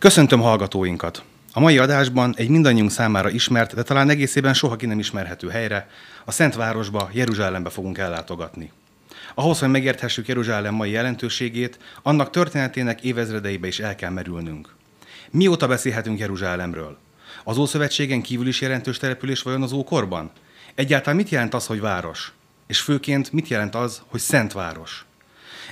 Köszöntöm hallgatóinkat! A mai adásban egy mindannyiunk számára ismert, de talán egészében soha ki nem ismerhető helyre, a Szentvárosba, Jeruzsálembe fogunk ellátogatni. Ahhoz, hogy megérthessük Jeruzsálem mai jelentőségét, annak történetének évezredeibe is el kell merülnünk. Mióta beszélhetünk Jeruzsálemről? Az Ószövetségen kívül is jelentős település vajon az ókorban? Egyáltalán mit jelent az, hogy város? És főként mit jelent az, hogy szent város?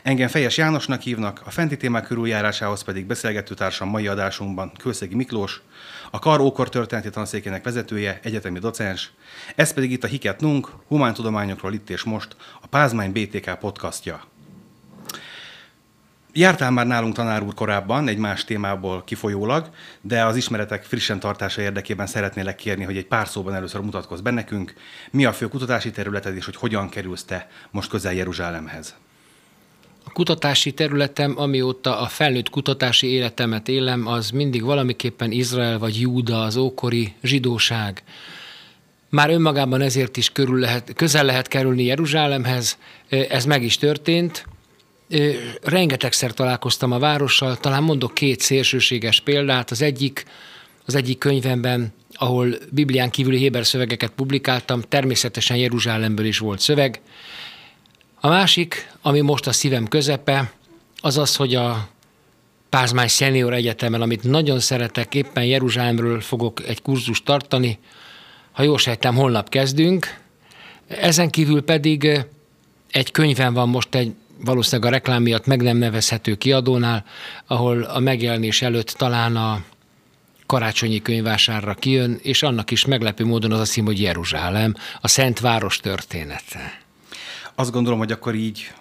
Engem Fejes Jánosnak hívnak, a fenti témák körüljárásához pedig beszélgető társam mai adásunkban Kőszegi Miklós, a Kar Ókor történeti tanszékének vezetője, egyetemi docens, ez pedig itt a Hiket Nunk, humántudományokról itt és most, a Pázmány BTK podcastja. Jártál már nálunk tanár úr korábban, egy más témából kifolyólag, de az ismeretek frissen tartása érdekében szeretnélek kérni, hogy egy pár szóban először mutatkozz be nekünk, mi a fő kutatási területed, és hogy hogyan kerülsz te most közel Jeruzsálemhez. Kutatási területem, amióta a felnőtt kutatási életemet élem, az mindig valamiképpen Izrael vagy Júda, az ókori zsidóság. Már önmagában ezért is körül lehet, közel lehet kerülni Jeruzsálemhez, ez meg is történt. Rengetegszer találkoztam a várossal, talán mondok két szélsőséges példát. Az egyik, az egyik könyvemben, ahol Biblián kívüli héber szövegeket publikáltam, természetesen Jeruzsálemből is volt szöveg. A másik, ami most a szívem közepe, az az, hogy a Pázmány Senior Egyetemen, amit nagyon szeretek, éppen Jeruzsálemről fogok egy kurzust tartani. Ha jól sejtem, holnap kezdünk. Ezen kívül pedig egy könyvem van most egy valószínűleg a reklám miatt meg nem nevezhető kiadónál, ahol a megjelenés előtt talán a karácsonyi könyvásárra kijön, és annak is meglepő módon az a cím, hogy Jeruzsálem, a Szent Város története. Azt gondolom, hogy akkor így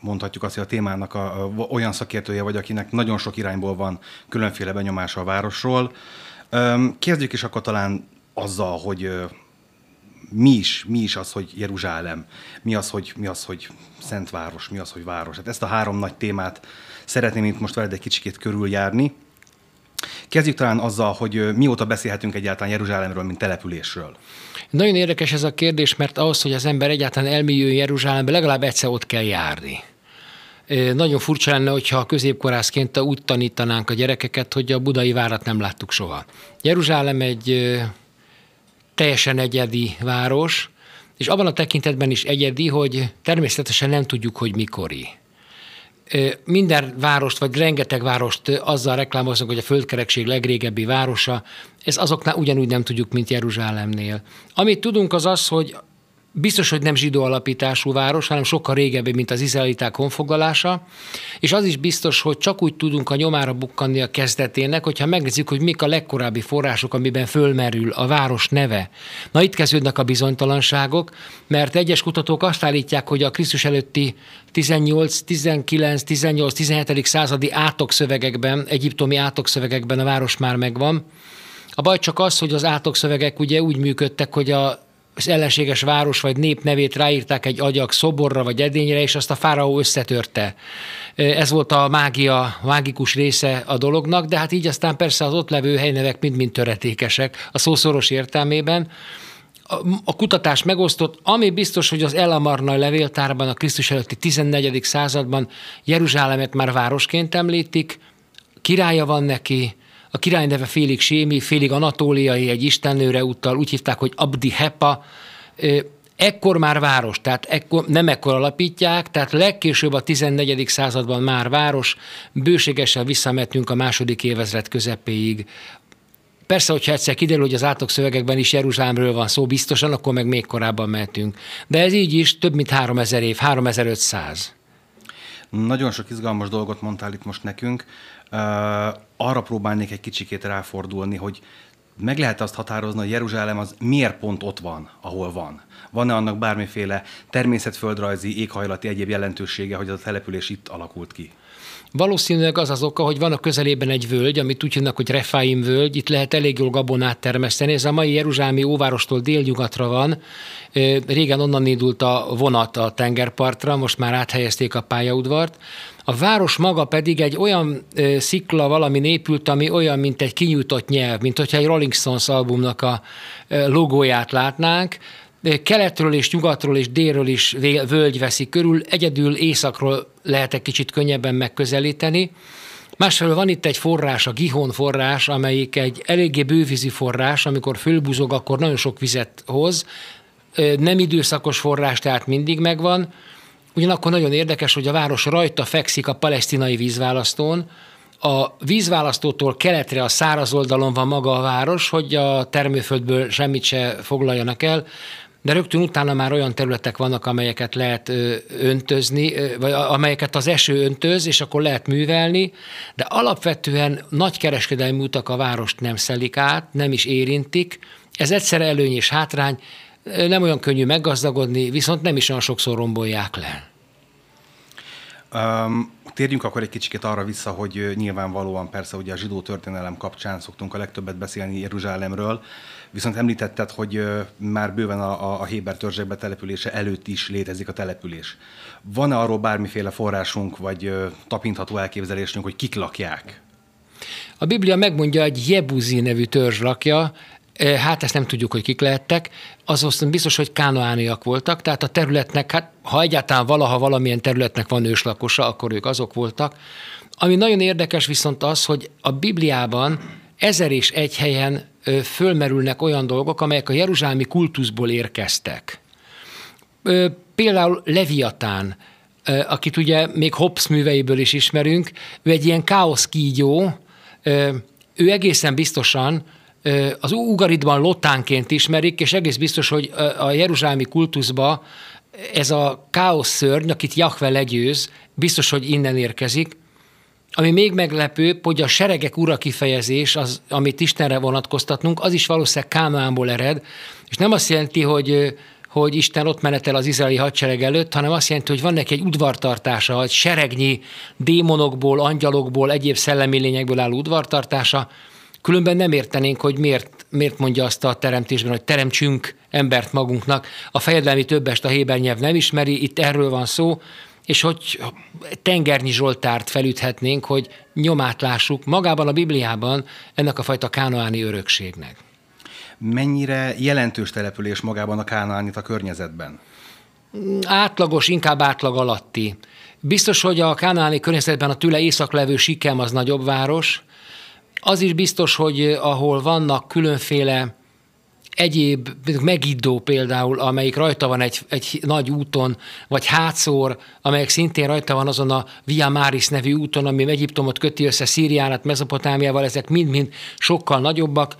mondhatjuk azt, hogy a témának a, a, olyan szakértője vagy, akinek nagyon sok irányból van különféle benyomása a városról. Kezdjük is akkor talán azzal, hogy mi is, mi is az, hogy Jeruzsálem, mi az, hogy, mi az, hogy Szentváros, mi az, hogy város. Hát ezt a három nagy témát szeretném itt most veled egy kicsikét körüljárni. Kezdjük talán azzal, hogy mióta beszélhetünk egyáltalán Jeruzsálemről, mint településről. Nagyon érdekes ez a kérdés, mert ahhoz, hogy az ember egyáltalán elmélyüljön Jeruzsálembe, legalább egyszer ott kell járni. Nagyon furcsa lenne, hogyha a középkorászként úgy tanítanánk a gyerekeket, hogy a budai várat nem láttuk soha. Jeruzsálem egy teljesen egyedi város, és abban a tekintetben is egyedi, hogy természetesen nem tudjuk, hogy mikori minden várost, vagy rengeteg várost azzal reklámoznak, hogy a földkerekség legrégebbi városa, ez azoknál ugyanúgy nem tudjuk, mint Jeruzsálemnél. Amit tudunk az az, hogy biztos, hogy nem zsidó alapítású város, hanem sokkal régebbi, mint az izraeliták honfoglalása, és az is biztos, hogy csak úgy tudunk a nyomára bukkanni a kezdetének, hogyha megnézzük, hogy mik a legkorábbi források, amiben fölmerül a város neve. Na itt kezdődnek a bizonytalanságok, mert egyes kutatók azt állítják, hogy a Krisztus előtti 18, 19, 18, 17. századi átokszövegekben, egyiptomi átokszövegekben a város már megvan. A baj csak az, hogy az átokszövegek ugye úgy működtek, hogy a az ellenséges város vagy nép nevét ráírták egy agyak szoborra vagy edényre, és azt a fáraó összetörte. Ez volt a mágia, mágikus része a dolognak, de hát így aztán persze az ott levő helynevek mind-mind töretékesek a szószoros értelmében. A kutatás megosztott, ami biztos, hogy az Elamarnai levéltárban a Krisztus előtti 14. században Jeruzsálemet már városként említik, királya van neki, a király neve félig sémi, félig anatóliai, egy istennőre utal, úgy hívták, hogy Abdi Hepa. Ekkor már város, tehát ekkor, nem ekkor alapítják, tehát legkésőbb a 14. században már város, bőségesen visszametünk a második évezred közepéig. Persze, hogyha egyszer kiderül, hogy az átokszövegekben is Jeruzsálemről van szó, biztosan, akkor meg még korábban mehetünk. De ez így is több mint 3000 év, 3500. Nagyon sok izgalmas dolgot mondtál itt most nekünk arra próbálnék egy kicsikét ráfordulni, hogy meg lehet azt határozni, hogy Jeruzsálem az miért pont ott van, ahol van. Van-e annak bármiféle természetföldrajzi, éghajlati egyéb jelentősége, hogy a település itt alakult ki? Valószínűleg az az oka, hogy van a közelében egy völgy, amit úgy hívnak, hogy Refaim völgy, itt lehet elég jól gabonát termeszteni. Ez a mai Jeruzsálemi óvárostól délnyugatra van. Régen onnan indult a vonat a tengerpartra, most már áthelyezték a pályaudvart. A város maga pedig egy olyan ö, szikla valami épült, ami olyan, mint egy kinyújtott nyelv, mint hogyha egy Rolling Stones albumnak a logóját látnánk. Keletről és nyugatról és délről is völgy veszi körül, egyedül északról lehet egy kicsit könnyebben megközelíteni. Másfelől van itt egy forrás, a Gihon forrás, amelyik egy eléggé bővízi forrás, amikor fölbuzog, akkor nagyon sok vizet hoz. Nem időszakos forrás, tehát mindig megvan. Ugyanakkor nagyon érdekes, hogy a város rajta fekszik a palesztinai vízválasztón, a vízválasztótól keletre a száraz oldalon van maga a város, hogy a termőföldből semmit se foglaljanak el, de rögtön utána már olyan területek vannak, amelyeket lehet öntözni, vagy amelyeket az eső öntöz, és akkor lehet művelni, de alapvetően nagy kereskedelmi utak a várost nem szelik át, nem is érintik. Ez egyszer előny és hátrány, nem olyan könnyű meggazdagodni, viszont nem is olyan sokszor rombolják le. Um, térjünk akkor egy kicsit arra vissza, hogy nyilvánvalóan persze ugye a zsidó történelem kapcsán szoktunk a legtöbbet beszélni Jeruzsálemről, viszont említetted, hogy már bőven a, a Héber törzsek betelepülése előtt is létezik a település. Van-e arról bármiféle forrásunk, vagy tapintható elképzelésünk, hogy kik lakják? A Biblia megmondja, egy Jebuzi nevű törzs lakja, hát ezt nem tudjuk, hogy kik lehettek, az biztos, hogy kánoániak voltak, tehát a területnek, hát ha egyáltalán valaha valamilyen területnek van őslakosa, akkor ők azok voltak. Ami nagyon érdekes viszont az, hogy a Bibliában ezer és egy helyen fölmerülnek olyan dolgok, amelyek a jeruzsálemi kultuszból érkeztek. Például Leviatán, akit ugye még Hobbes műveiből is ismerünk, ő egy ilyen káoszkígyó, ő egészen biztosan az Ugaritban lotánként ismerik, és egész biztos, hogy a jeruzsálemi kultuszba ez a káosz szörny, akit Jahve legyőz, biztos, hogy innen érkezik. Ami még meglepő, hogy a seregek ura kifejezés, az, amit Istenre vonatkoztatnunk, az is valószínűleg Kánaánból ered, és nem azt jelenti, hogy hogy Isten ott menetel az izraeli hadsereg előtt, hanem azt jelenti, hogy van neki egy udvartartása, egy seregnyi démonokból, angyalokból, egyéb szellemi lényekből álló udvartartása, Különben nem értenénk, hogy miért, miért mondja azt a teremtésben, hogy teremtsünk embert magunknak. A fejedelmi többest a Héber nyelv nem ismeri, itt erről van szó, és hogy tengernyi Zsoltárt felüthetnénk, hogy nyomát lássuk magában a Bibliában ennek a fajta kánoáni örökségnek. Mennyire jelentős település magában a kánoánit a környezetben? Átlagos, inkább átlag alatti. Biztos, hogy a kánáni környezetben a tőle észak levő Sikem az nagyobb város, az is biztos, hogy eh, ahol vannak különféle egyéb, Megiddó például, amelyik rajta van egy, egy nagy úton, vagy Hátszór, amelyek szintén rajta van azon a Via Maris nevű úton, ami Egyiptomot köti össze Szíriánat, Mezopotámiával, ezek mind-mind sokkal nagyobbak.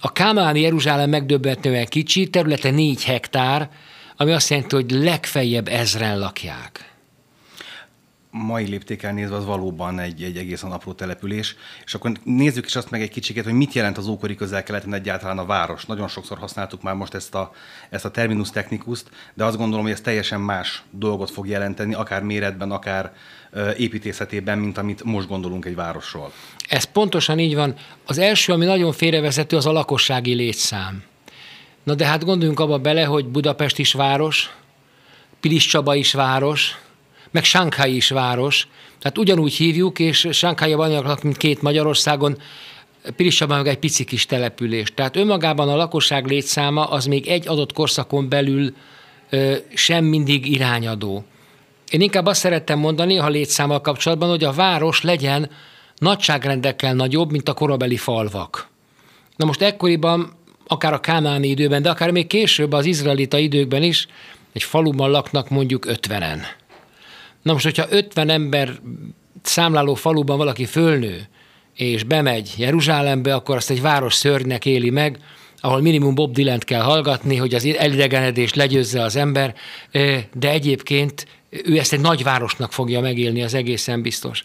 A Kámáni Jeruzsálem megdöbbentően kicsi, területe 4 hektár, ami azt jelenti, hogy legfeljebb ezren lakják mai léptékkel nézve az valóban egy, egy egészen apró település. És akkor nézzük is azt meg egy kicsit, hogy mit jelent az ókori közel-keleten egyáltalán a város. Nagyon sokszor használtuk már most ezt a, ezt a terminus technikuszt, de azt gondolom, hogy ez teljesen más dolgot fog jelenteni, akár méretben, akár építészetében, mint amit most gondolunk egy városról. Ez pontosan így van. Az első, ami nagyon félrevezető, az a lakossági létszám. Na de hát gondoljunk abba bele, hogy Budapest is város, Pilis Csaba is város, meg Shanghai is város, tehát ugyanúgy hívjuk, és Shanghai-ban annyiak, mint két Magyarországon, Pirisabban meg egy pici kis település. Tehát önmagában a lakosság létszáma az még egy adott korszakon belül ö, sem mindig irányadó. Én inkább azt szerettem mondani, ha létszámmal kapcsolatban, hogy a város legyen nagyságrendekkel nagyobb, mint a korabeli falvak. Na most ekkoriban, akár a kánáni időben, de akár még később az izraelita időkben is, egy faluban laknak mondjuk ötvenen. Na most, hogyha 50 ember számláló faluban valaki fölnő, és bemegy Jeruzsálembe, akkor azt egy város szörnynek éli meg, ahol minimum Bob dylan kell hallgatni, hogy az elidegenedést legyőzze az ember, de egyébként ő ezt egy nagyvárosnak fogja megélni, az egészen biztos.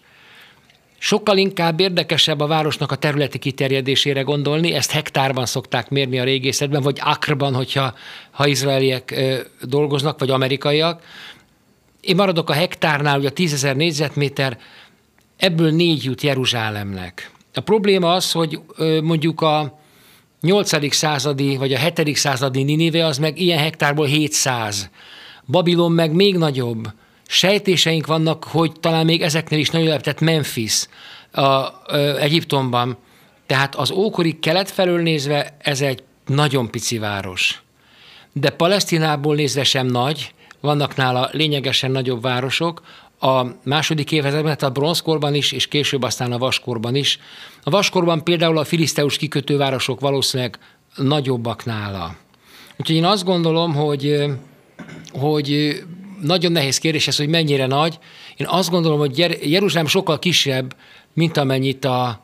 Sokkal inkább érdekesebb a városnak a területi kiterjedésére gondolni, ezt hektárban szokták mérni a régészetben, vagy akrban, hogyha ha izraeliek dolgoznak, vagy amerikaiak, én maradok a hektárnál, ugye a tízezer négyzetméter, ebből négy jut Jeruzsálemnek. A probléma az, hogy mondjuk a 8. századi vagy a 7. századi Ninive az meg ilyen hektárból 700. Babilon meg még nagyobb. Sejtéseink vannak, hogy talán még ezeknél is nagyobb, tehát Memphis a, a, Egyiptomban. Tehát az ókori kelet felől nézve ez egy nagyon pici város. De Palesztinából nézve sem nagy, vannak nála lényegesen nagyobb városok, a második évezredben, tehát a bronzkorban is, és később aztán a vaskorban is. A vaskorban például a filiszteus kikötővárosok valószínűleg nagyobbak nála. Úgyhogy én azt gondolom, hogy, hogy nagyon nehéz kérdés ez, hogy mennyire nagy. Én azt gondolom, hogy Jeruzsálem sokkal kisebb, mint amennyit a,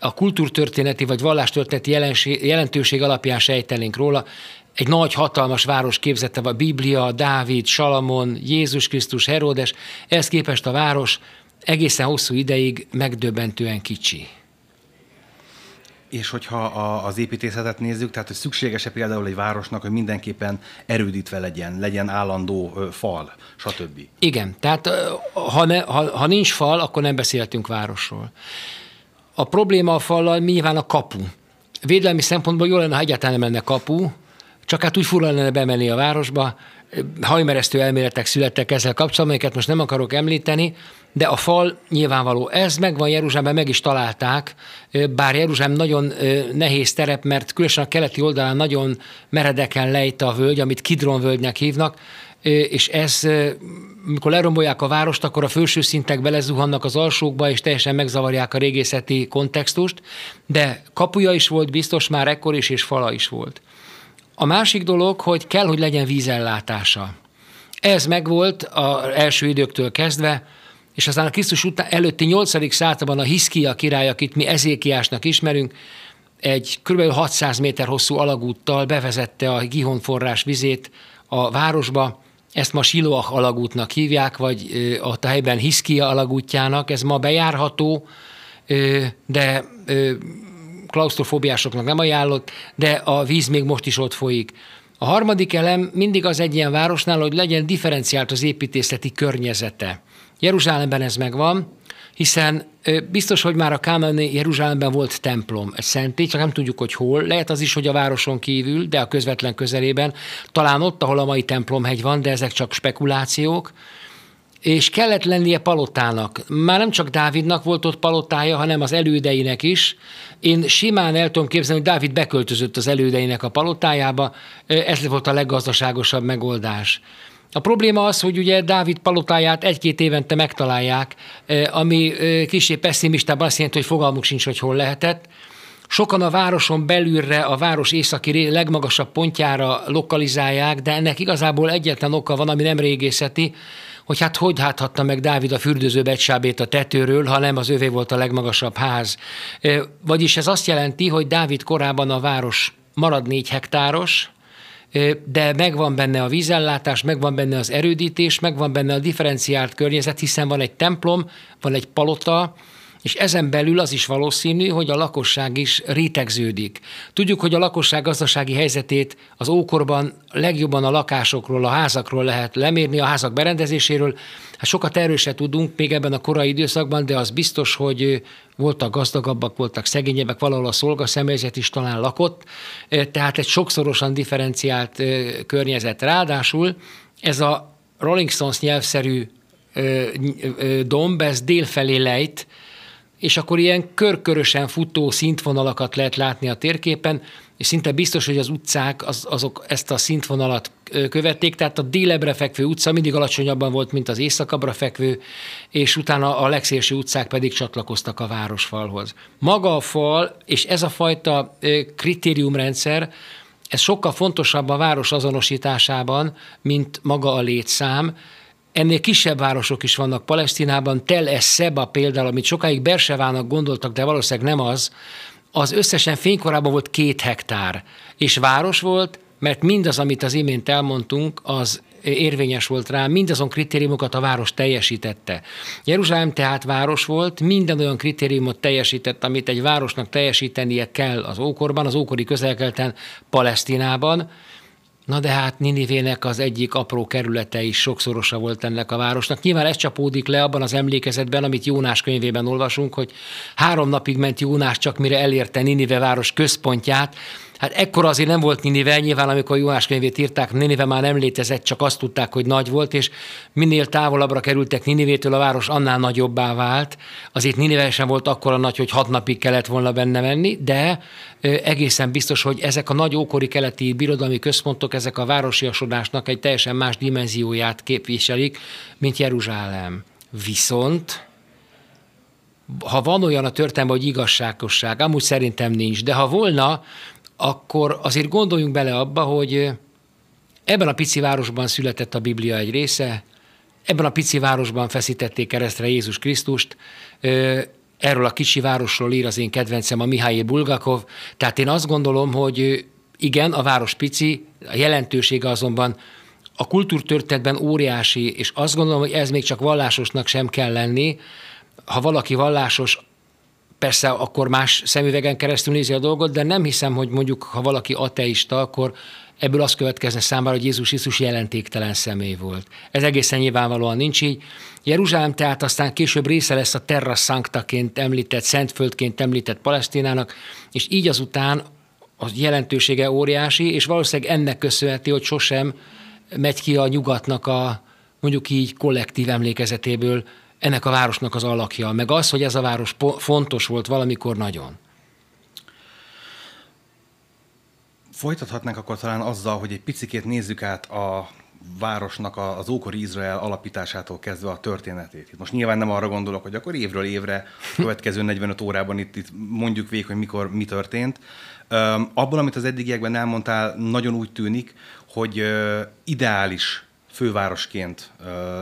a kultúrtörténeti vagy vallástörténeti jelentőség alapján sejtenénk róla. Egy nagy, hatalmas város képzette a Biblia, Dávid, Salamon, Jézus Krisztus, Herodes. Ehhez képest a város egészen hosszú ideig megdöbbentően kicsi. És hogyha a, az építészetet nézzük, tehát hogy szükséges-e például egy városnak, hogy mindenképpen erődítve legyen, legyen állandó ö, fal, stb. Igen, tehát ha, ne, ha, ha nincs fal, akkor nem beszéltünk városról. A probléma a fallal nyilván a kapu. Védelmi szempontból jó lenne, ha egyáltalán nem lenne kapu, csak hát úgy fura lenne bemenni a városba, hajmeresztő elméletek születtek ezzel kapcsolatban, amiket most nem akarok említeni, de a fal nyilvánvaló. Ez megvan Jeruzsálemben, meg is találták, bár Jeruzsálem nagyon nehéz terep, mert különösen a keleti oldalán nagyon meredeken lejt a völgy, amit Kidron völgynek hívnak, és ez, mikor lerombolják a várost, akkor a felső szintek belezuhannak az alsókba, és teljesen megzavarják a régészeti kontextust, de kapuja is volt biztos már ekkor is, és fala is volt. A másik dolog, hogy kell, hogy legyen vízellátása. Ez megvolt az első időktől kezdve, és aztán a Krisztus után előtti 8. században a Hiszkia király, akit mi Ezékiásnak ismerünk, egy kb. 600 méter hosszú alagúttal bevezette a Gihon forrás vizét a városba, ezt ma Siloach alagútnak hívják, vagy ott a helyben Hiszkia alagútjának, ez ma bejárható, de klaustrofóbiásoknak nem ajánlott, de a víz még most is ott folyik. A harmadik elem mindig az egy ilyen városnál, hogy legyen differenciált az építészeti környezete. Jeruzsálemben ez megvan, hiszen biztos, hogy már a Kámeni Jeruzsálemben volt templom, egy szentély, csak nem tudjuk, hogy hol. Lehet az is, hogy a városon kívül, de a közvetlen közelében. Talán ott, ahol a mai templomhegy van, de ezek csak spekulációk és kellett lennie palotának. Már nem csak Dávidnak volt ott palotája, hanem az elődeinek is. Én simán el tudom képzelni, hogy Dávid beköltözött az elődeinek a palotájába, ez volt a leggazdaságosabb megoldás. A probléma az, hogy ugye Dávid palotáját egy-két évente megtalálják, ami kicsi pessimistában azt jelenti, hogy fogalmuk sincs, hogy hol lehetett. Sokan a városon belülre, a város északi legmagasabb pontjára lokalizálják, de ennek igazából egyetlen oka van, ami nem régészeti, hogy hát hogy háthatta meg Dávid a fürdőző becsábét a tetőről, ha nem az övé volt a legmagasabb ház. Vagyis ez azt jelenti, hogy Dávid korában a város marad négy hektáros, de megvan benne a vízellátás, megvan benne az erődítés, megvan benne a differenciált környezet, hiszen van egy templom, van egy palota, és ezen belül az is valószínű, hogy a lakosság is rétegződik. Tudjuk, hogy a lakosság gazdasági helyzetét az ókorban legjobban a lakásokról, a házakról lehet lemérni, a házak berendezéséről. Hát sokat erről se tudunk még ebben a korai időszakban, de az biztos, hogy voltak gazdagabbak, voltak szegényebbek, valahol a szolgaszemélyzet is talán lakott, tehát egy sokszorosan differenciált környezet. Ráadásul ez a Rolling Stones nyelvszerű domb, ez délfelé lejt, és akkor ilyen körkörösen futó szintvonalakat lehet látni a térképen, és szinte biztos, hogy az utcák az, azok ezt a szintvonalat követték, tehát a délebre fekvő utca mindig alacsonyabban volt, mint az északabbra fekvő, és utána a legszélső utcák pedig csatlakoztak a városfalhoz. Maga a fal, és ez a fajta kritériumrendszer, ez sokkal fontosabb a város azonosításában, mint maga a létszám, Ennél kisebb városok is vannak Palesztinában, Tel es Seba például, amit sokáig Bersevának gondoltak, de valószínűleg nem az, az összesen fénykorában volt két hektár, és város volt, mert mindaz, amit az imént elmondtunk, az érvényes volt rá, mindazon kritériumokat a város teljesítette. Jeruzsálem tehát város volt, minden olyan kritériumot teljesített, amit egy városnak teljesítenie kell az ókorban, az ókori közelkelten, Palesztinában, Na de hát Ninivének az egyik apró kerülete is sokszorosa volt ennek a városnak. Nyilván ez csapódik le abban az emlékezetben, amit Jónás könyvében olvasunk, hogy három napig ment Jónás csak mire elérte Ninive város központját, Hát ekkor azért nem volt Ninive, nyilván amikor Jónás könyvét írták, Ninive már nem létezett, csak azt tudták, hogy nagy volt, és minél távolabbra kerültek Ninivétől, a város annál nagyobbá vált. Azért Ninive sem volt akkora nagy, hogy hat napig kellett volna benne menni, de egészen biztos, hogy ezek a nagy ókori keleti birodalmi központok, ezek a városiasodásnak egy teljesen más dimenzióját képviselik, mint Jeruzsálem. Viszont ha van olyan a történelme, hogy igazságosság, amúgy szerintem nincs, de ha volna, akkor azért gondoljunk bele abba, hogy ebben a pici városban született a Biblia egy része, ebben a pici városban feszítették keresztre Jézus Krisztust, erről a kicsi városról ír az én kedvencem a Mihály Bulgakov, tehát én azt gondolom, hogy igen, a város pici, a jelentősége azonban a kultúrtörténetben óriási, és azt gondolom, hogy ez még csak vallásosnak sem kell lenni. Ha valaki vallásos, persze akkor más szemüvegen keresztül nézi a dolgot, de nem hiszem, hogy mondjuk, ha valaki ateista, akkor ebből az következne számára, hogy Jézus Jézus jelentéktelen személy volt. Ez egészen nyilvánvalóan nincs így. Jeruzsálem tehát aztán később része lesz a Terra Sanctaként említett, Szentföldként említett Palesztinának, és így azután a jelentősége óriási, és valószínűleg ennek köszönheti, hogy sosem megy ki a nyugatnak a mondjuk így kollektív emlékezetéből ennek a városnak az alakja, meg az, hogy ez a város fontos volt valamikor nagyon. Folytathatnánk akkor talán azzal, hogy egy picikét nézzük át a városnak az ókori Izrael alapításától kezdve a történetét. Itt most nyilván nem arra gondolok, hogy akkor évről évre, következő 45 órában itt, itt mondjuk végig, hogy mikor mi történt. Um, abból, amit az eddigiekben elmondtál, nagyon úgy tűnik, hogy ideális fővárosként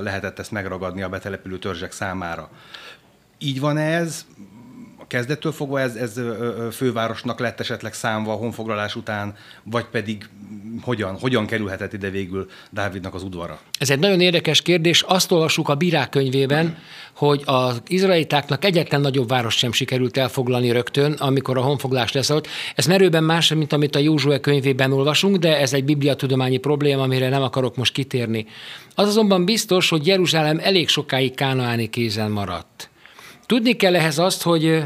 lehetett ezt megragadni a betelepülő törzsek számára. Így van ez? Kezdettől fogva ez, ez fővárosnak lett esetleg számva a honfoglalás után, vagy pedig hogyan, hogyan kerülhetett ide végül Dávidnak az udvara? Ez egy nagyon érdekes kérdés. Azt olvassuk a bírák könyvében, hogy az izraelitáknak egyetlen nagyobb város sem sikerült elfoglalni rögtön, amikor a honfoglás leszállt. Ez merőben más, mint amit a Józsué könyvében olvasunk, de ez egy bibliatudományi probléma, amire nem akarok most kitérni. Az azonban biztos, hogy Jeruzsálem elég sokáig kánaáni kézen maradt. Tudni kell ehhez azt, hogy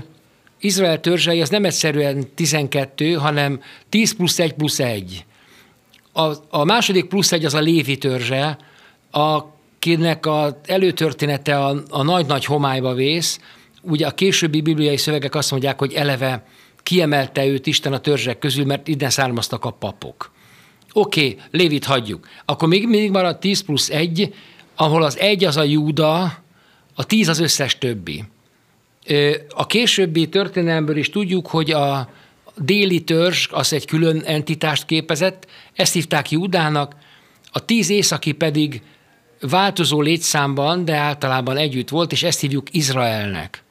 Izrael törzsei az nem egyszerűen 12, hanem 10 plusz 1 plusz 1. A, a második plusz 1 az a Lévi törzse, akinek az előtörténete a, a nagy-nagy homályba vész. Ugye a későbbi bibliai szövegek azt mondják, hogy eleve kiemelte őt Isten a törzsek közül, mert innen származtak a papok. Oké, okay, Lévit hagyjuk. Akkor még mindig marad 10 plusz 1, ahol az egy az a Júda, a 10 az összes többi. A későbbi történelmből is tudjuk, hogy a déli törzs az egy külön entitást képezett, ezt hívták Júdának, a tíz északi pedig változó létszámban, de általában együtt volt, és ezt hívjuk Izraelnek.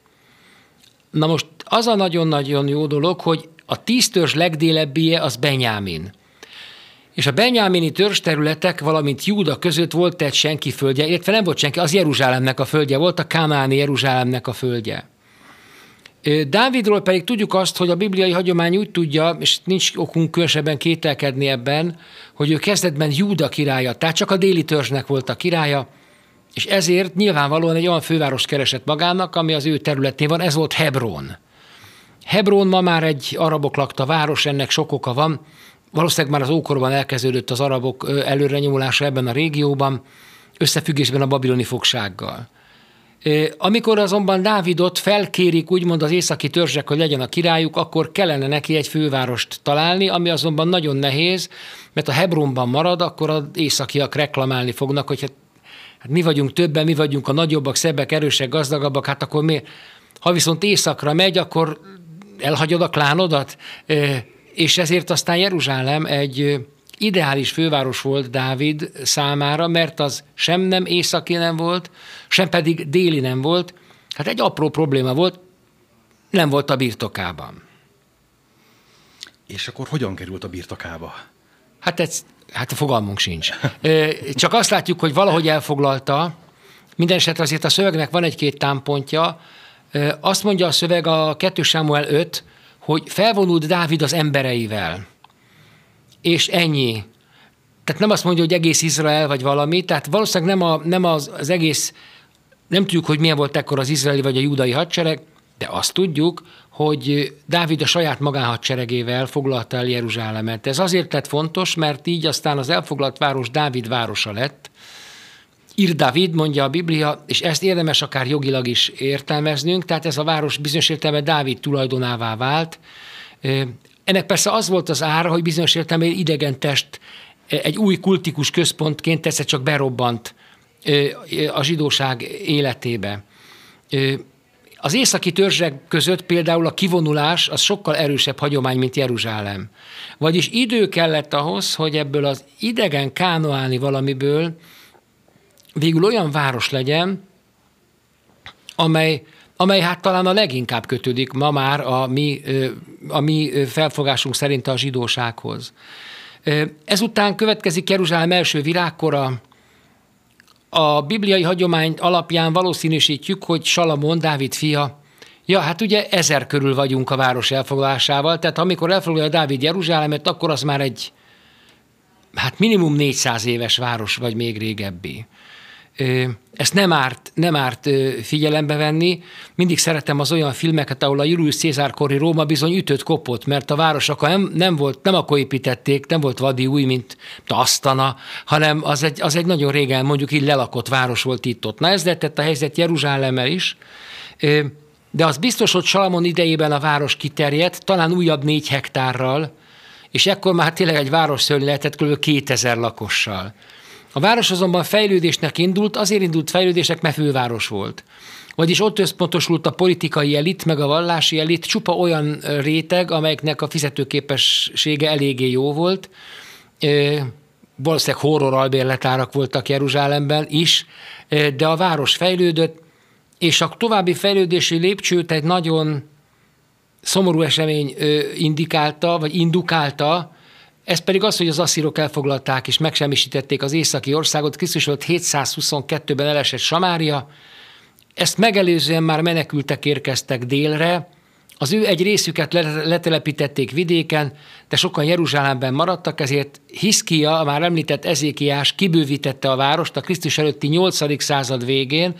Na most az a nagyon-nagyon jó dolog, hogy a tíz törzs legdélebbie az Benyámin. És a benyámini törzs területek, valamint Júda között volt egy senki földje, illetve nem volt senki, az Jeruzsálemnek a földje volt, a Kánáni Jeruzsálemnek a földje. Dávidról pedig tudjuk azt, hogy a bibliai hagyomány úgy tudja, és nincs okunk különösebben kételkedni ebben, hogy ő kezdetben Júda királya, tehát csak a déli törzsnek volt a királya, és ezért nyilvánvalóan egy olyan főváros keresett magának, ami az ő területén van, ez volt Hebron. Hebron ma már egy arabok lakta város, ennek sok oka van. Valószínűleg már az ókorban elkezdődött az arabok előrenyomulása ebben a régióban, összefüggésben a babiloni fogsággal. Amikor azonban Dávidot felkérik úgymond az északi törzsek, hogy legyen a királyuk, akkor kellene neki egy fővárost találni, ami azonban nagyon nehéz, mert a Hebronban marad, akkor az északiak reklamálni fognak, hogy hát, hát mi vagyunk többen, mi vagyunk a nagyobbak, szebbek, erősek, gazdagabbak, hát akkor mi? Ha viszont északra megy, akkor elhagyod a klánodat, és ezért aztán Jeruzsálem egy ideális főváros volt Dávid számára, mert az sem nem északi nem volt, sem pedig déli nem volt. Hát egy apró probléma volt, nem volt a birtokában. És akkor hogyan került a birtokába? Hát, ez, hát a fogalmunk sincs. Csak azt látjuk, hogy valahogy elfoglalta, minden esetre azért a szövegnek van egy-két támpontja. Azt mondja a szöveg a 2 Samuel 5, hogy felvonult Dávid az embereivel és ennyi. Tehát nem azt mondja, hogy egész Izrael vagy valami, tehát valószínűleg nem, a, nem az, az egész, nem tudjuk, hogy milyen volt ekkor az izraeli vagy a judai hadsereg, de azt tudjuk, hogy Dávid a saját magánhadseregével foglalta el Jeruzsálemet. Ez azért lett fontos, mert így aztán az elfoglalt város Dávid városa lett. Ir Dávid, mondja a Biblia, és ezt érdemes akár jogilag is értelmeznünk, tehát ez a város bizonyos értelme Dávid tulajdonává vált. Ennek persze az volt az ára, hogy bizonyos értelemben idegen test egy új kultikus központként egyszer csak berobbant a zsidóság életébe. Az északi törzsek között például a kivonulás az sokkal erősebb hagyomány, mint Jeruzsálem. Vagyis idő kellett ahhoz, hogy ebből az idegen kánoáni valamiből végül olyan város legyen, amely, amely hát talán a leginkább kötődik ma már a mi, a mi felfogásunk szerint a zsidósághoz. Ezután következik Jeruzsálem első virágkora, a bibliai hagyomány alapján valószínűsítjük, hogy Salamon, Dávid fia, Ja, hát ugye ezer körül vagyunk a város elfoglalásával, tehát amikor elfoglalja Dávid Jeruzsálemet, akkor az már egy, hát minimum 400 éves város, vagy még régebbi. Ezt nem árt, nem árt figyelembe venni. Mindig szeretem az olyan filmeket, ahol a Julius Cézár kori Róma bizony ütött kopott, mert a város akkor nem, nem, volt, nem akkor építették, nem volt vadi új, mint Asztana, hanem az egy, az egy nagyon régen mondjuk így lelakott város volt itt-ott. Na ez lett a helyzet Jeruzsálemmel is, de az biztos, hogy Salamon idejében a város kiterjedt, talán újabb négy hektárral, és ekkor már tényleg egy város lehetett kb. 2000 lakossal. A város azonban fejlődésnek indult, azért indult fejlődésnek, mert főváros volt. Vagyis ott összpontosult a politikai elit, meg a vallási elit, csupa olyan réteg, amelyeknek a fizetőképessége eléggé jó volt. Valószínűleg horror albérletárak voltak Jeruzsálemben is, de a város fejlődött, és a további fejlődési lépcsőt egy nagyon szomorú esemény indikálta, vagy indukálta, ez pedig az, hogy az asszírok elfoglalták és megsemmisítették az északi országot. Krisztus volt 722-ben elesett Samária. Ezt megelőzően már menekültek érkeztek délre, az ő egy részüket letelepítették vidéken, de sokan Jeruzsálemben maradtak, ezért Hiszkia, a már említett Ezékiás kibővítette a várost a Krisztus előtti 8. század végén,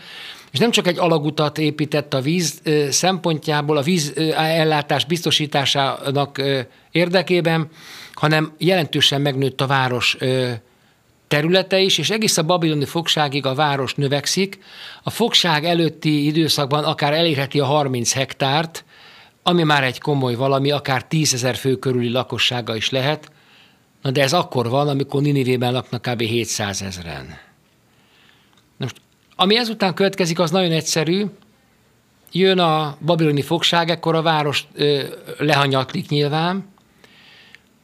és nem csak egy alagutat épített a víz szempontjából, a víz ellátás biztosításának érdekében, hanem jelentősen megnőtt a város területe is, és egész a babiloni fogságig a város növekszik. A fogság előtti időszakban akár elérheti a 30 hektárt, ami már egy komoly valami, akár 10 ezer fő körüli lakossága is lehet. Na de ez akkor van, amikor Ninivében laknak kb. 700 ezeren. Most, ami ezután következik, az nagyon egyszerű. Jön a babiloni fogság, ekkor a város ö, lehanyatlik nyilván,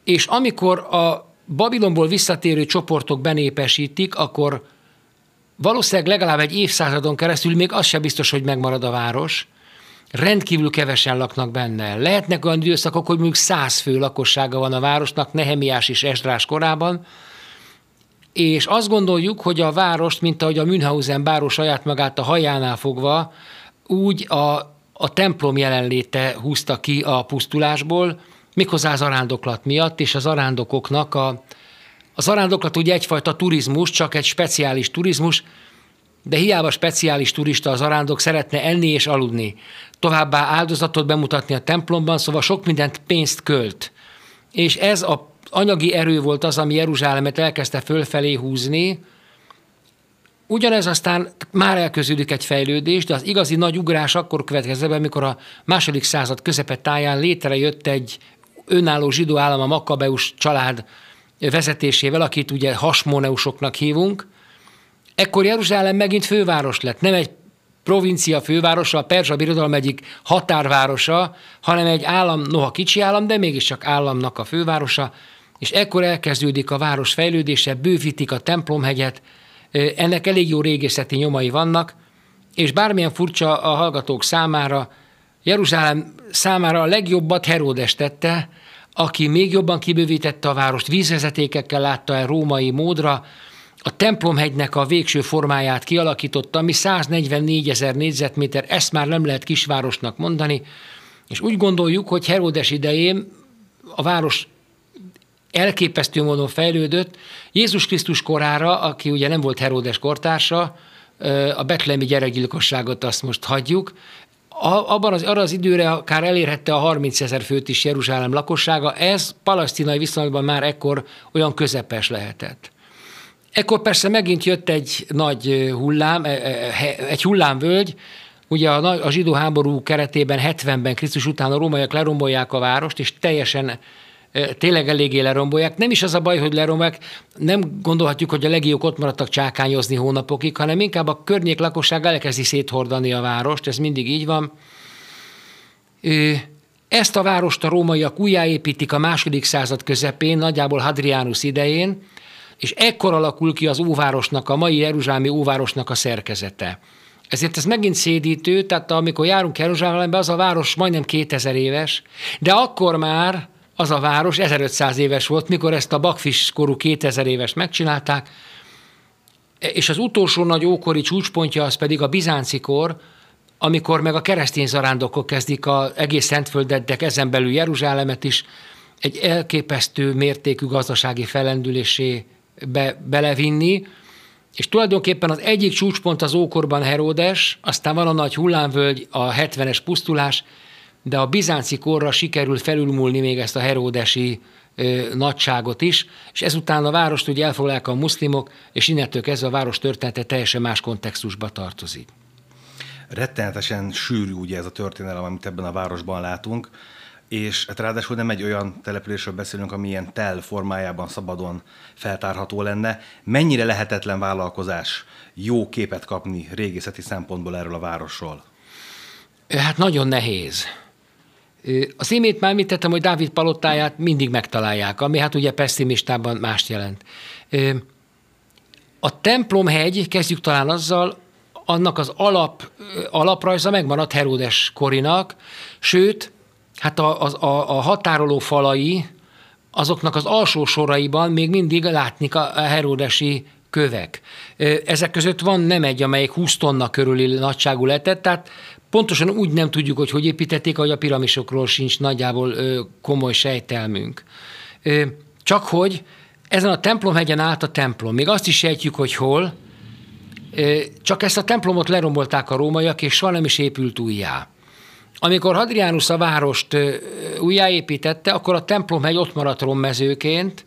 és amikor a Babilonból visszatérő csoportok benépesítik, akkor valószínűleg legalább egy évszázadon keresztül még az sem biztos, hogy megmarad a város. Rendkívül kevesen laknak benne. Lehetnek olyan időszakok, hogy mondjuk száz fő lakossága van a városnak, Nehemiás és Esdrás korában, és azt gondoljuk, hogy a várost, mint ahogy a Münhausen báró saját magát a hajánál fogva, úgy a, a templom jelenléte húzta ki a pusztulásból, méghozzá az arándoklat miatt, és az arándokoknak a, az arándoklat ugye egyfajta turizmus, csak egy speciális turizmus, de hiába speciális turista az arándok szeretne enni és aludni. Továbbá áldozatot bemutatni a templomban, szóval sok mindent pénzt költ. És ez a anyagi erő volt az, ami Jeruzsálemet elkezdte fölfelé húzni, Ugyanez aztán már elköződik egy fejlődés, de az igazi nagy ugrás akkor következett be, amikor a második század táján létrejött egy önálló zsidó állam a Makabeus család vezetésével, akit ugye hasmoneusoknak hívunk, ekkor Jeruzsálem megint főváros lett. Nem egy provincia fővárosa, a Perzsa Birodalom egyik határvárosa, hanem egy állam, noha kicsi állam, de mégiscsak államnak a fővárosa, és ekkor elkezdődik a város fejlődése, bővítik a templomhegyet, ennek elég jó régészeti nyomai vannak, és bármilyen furcsa a hallgatók számára, Jeruzsálem számára a legjobbat Heródes tette, aki még jobban kibővítette a várost, vízvezetékekkel látta el római módra, a templomhegynek a végső formáját kialakította, ami 144 ezer négyzetméter, ezt már nem lehet kisvárosnak mondani, és úgy gondoljuk, hogy Heródes idején a város elképesztő módon fejlődött. Jézus Krisztus korára, aki ugye nem volt Heródes kortársa, a betlemi gyerekgyilkosságot azt most hagyjuk, abban az, arra az időre akár elérhette a 30 ezer főt is Jeruzsálem lakossága, ez palasztinai viszonylatban már ekkor olyan közepes lehetett. Ekkor persze megint jött egy nagy hullám, egy hullámvölgy, ugye a, a zsidó háború keretében 70-ben Krisztus után a rómaiak lerombolják a várost, és teljesen tényleg eléggé lerombolják. Nem is az a baj, hogy lerombolják, nem gondolhatjuk, hogy a legiók ott maradtak csákányozni hónapokig, hanem inkább a környék lakosság elkezdi széthordani a várost, ez mindig így van. Ezt a várost a rómaiak újjáépítik a második század közepén, nagyjából Hadrianus idején, és ekkor alakul ki az óvárosnak, a mai Jeruzsálemi óvárosnak a szerkezete. Ezért ez megint szédítő, tehát amikor járunk Jeruzsálembe, az a város majdnem 2000 éves, de akkor már az a város 1500 éves volt, mikor ezt a bakfis korú 2000 éves megcsinálták, és az utolsó nagy ókori csúcspontja az pedig a bizánci kor, amikor meg a keresztény zarándokok kezdik az egész Szentföldet, de ezen belül Jeruzsálemet is egy elképesztő mértékű gazdasági felendülésé be, belevinni, és tulajdonképpen az egyik csúcspont az ókorban Heródes, aztán van a nagy hullámvölgy, a 70-es pusztulás, de a bizánci korra sikerül felülmúlni még ezt a heródesi nagyságot is, és ezután a várost ugye elfoglalják a muszlimok, és innentől kezdve a város története teljesen más kontextusba tartozik. Rettenetesen sűrű ugye ez a történelem, amit ebben a városban látunk, és hát ráadásul nem egy olyan településről beszélünk, ami ilyen tel formájában szabadon feltárható lenne. Mennyire lehetetlen vállalkozás jó képet kapni régészeti szempontból erről a városról? Hát nagyon nehéz. Az imént már említettem, hogy Dávid palottáját mindig megtalálják, ami hát ugye pessimistában mást jelent. A templomhegy, kezdjük talán azzal, annak az alap, alaprajza megmaradt Heródes Korinak, sőt, hát a, a, a határoló falai, azoknak az alsó soraiban még mindig látni a Heródesi kövek. Ezek között van nem egy, amelyik 20 tonna körüli nagyságú letett, tehát pontosan úgy nem tudjuk, hogy hogy építették, hogy a piramisokról sincs nagyjából komoly sejtelmünk. Csak hogy ezen a templomhegyen állt a templom. Még azt is sejtjük, hogy hol, csak ezt a templomot lerombolták a rómaiak, és soha nem is épült újjá. Amikor Hadrianus a várost újjáépítette, akkor a templomhegy ott maradt rommezőként,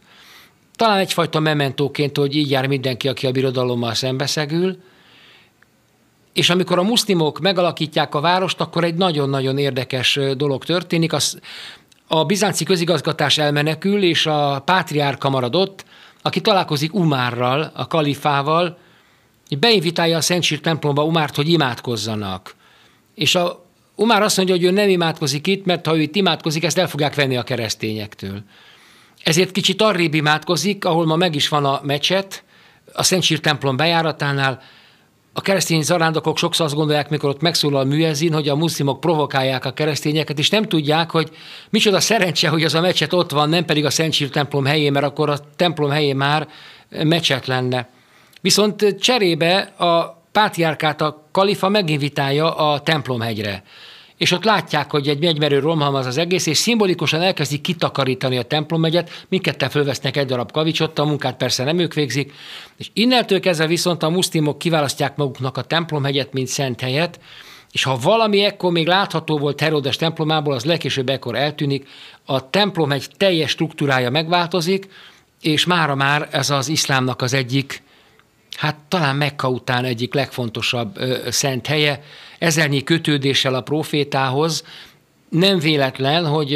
talán egyfajta mementóként, hogy így jár mindenki, aki a birodalommal szembeszegül, és amikor a muszlimok megalakítják a várost, akkor egy nagyon-nagyon érdekes dolog történik. Az, a bizánci közigazgatás elmenekül, és a pátriárka maradott, aki találkozik Umárral, a kalifával, beinvitálja a Szentsír templomba Umárt, hogy imádkozzanak. És a Umár azt mondja, hogy ő nem imádkozik itt, mert ha ő itt imádkozik, ezt el fogják venni a keresztényektől. Ezért kicsit arrébb imádkozik, ahol ma meg is van a mecset, a Szentsír templom bejáratánál, a keresztény zarándokok sokszor azt gondolják, mikor ott megszólal műezin, hogy a muszlimok provokálják a keresztényeket, és nem tudják, hogy micsoda szerencse, hogy az a mecset ott van, nem pedig a Szentsír templom helyén, mert akkor a templom helyén már mecset lenne. Viszont cserébe a pátriárkát a kalifa meginvitálja a templomhegyre és ott látják, hogy egy megymerő romhalmaz az egész, és szimbolikusan elkezdik kitakarítani a templommegyet, mindketten fölvesznek egy darab kavicsot, a munkát persze nem ők végzik, és innentől kezdve viszont a muszlimok kiválasztják maguknak a templomhegyet, mint szent helyet, és ha valami ekkor még látható volt Herodes templomából, az legkésőbb ekkor eltűnik, a templom egy teljes struktúrája megváltozik, és mára már ez az iszlámnak az egyik, hát talán Mekka után egyik legfontosabb ö, szent helye, ezernyi kötődéssel a profétához. Nem véletlen, hogy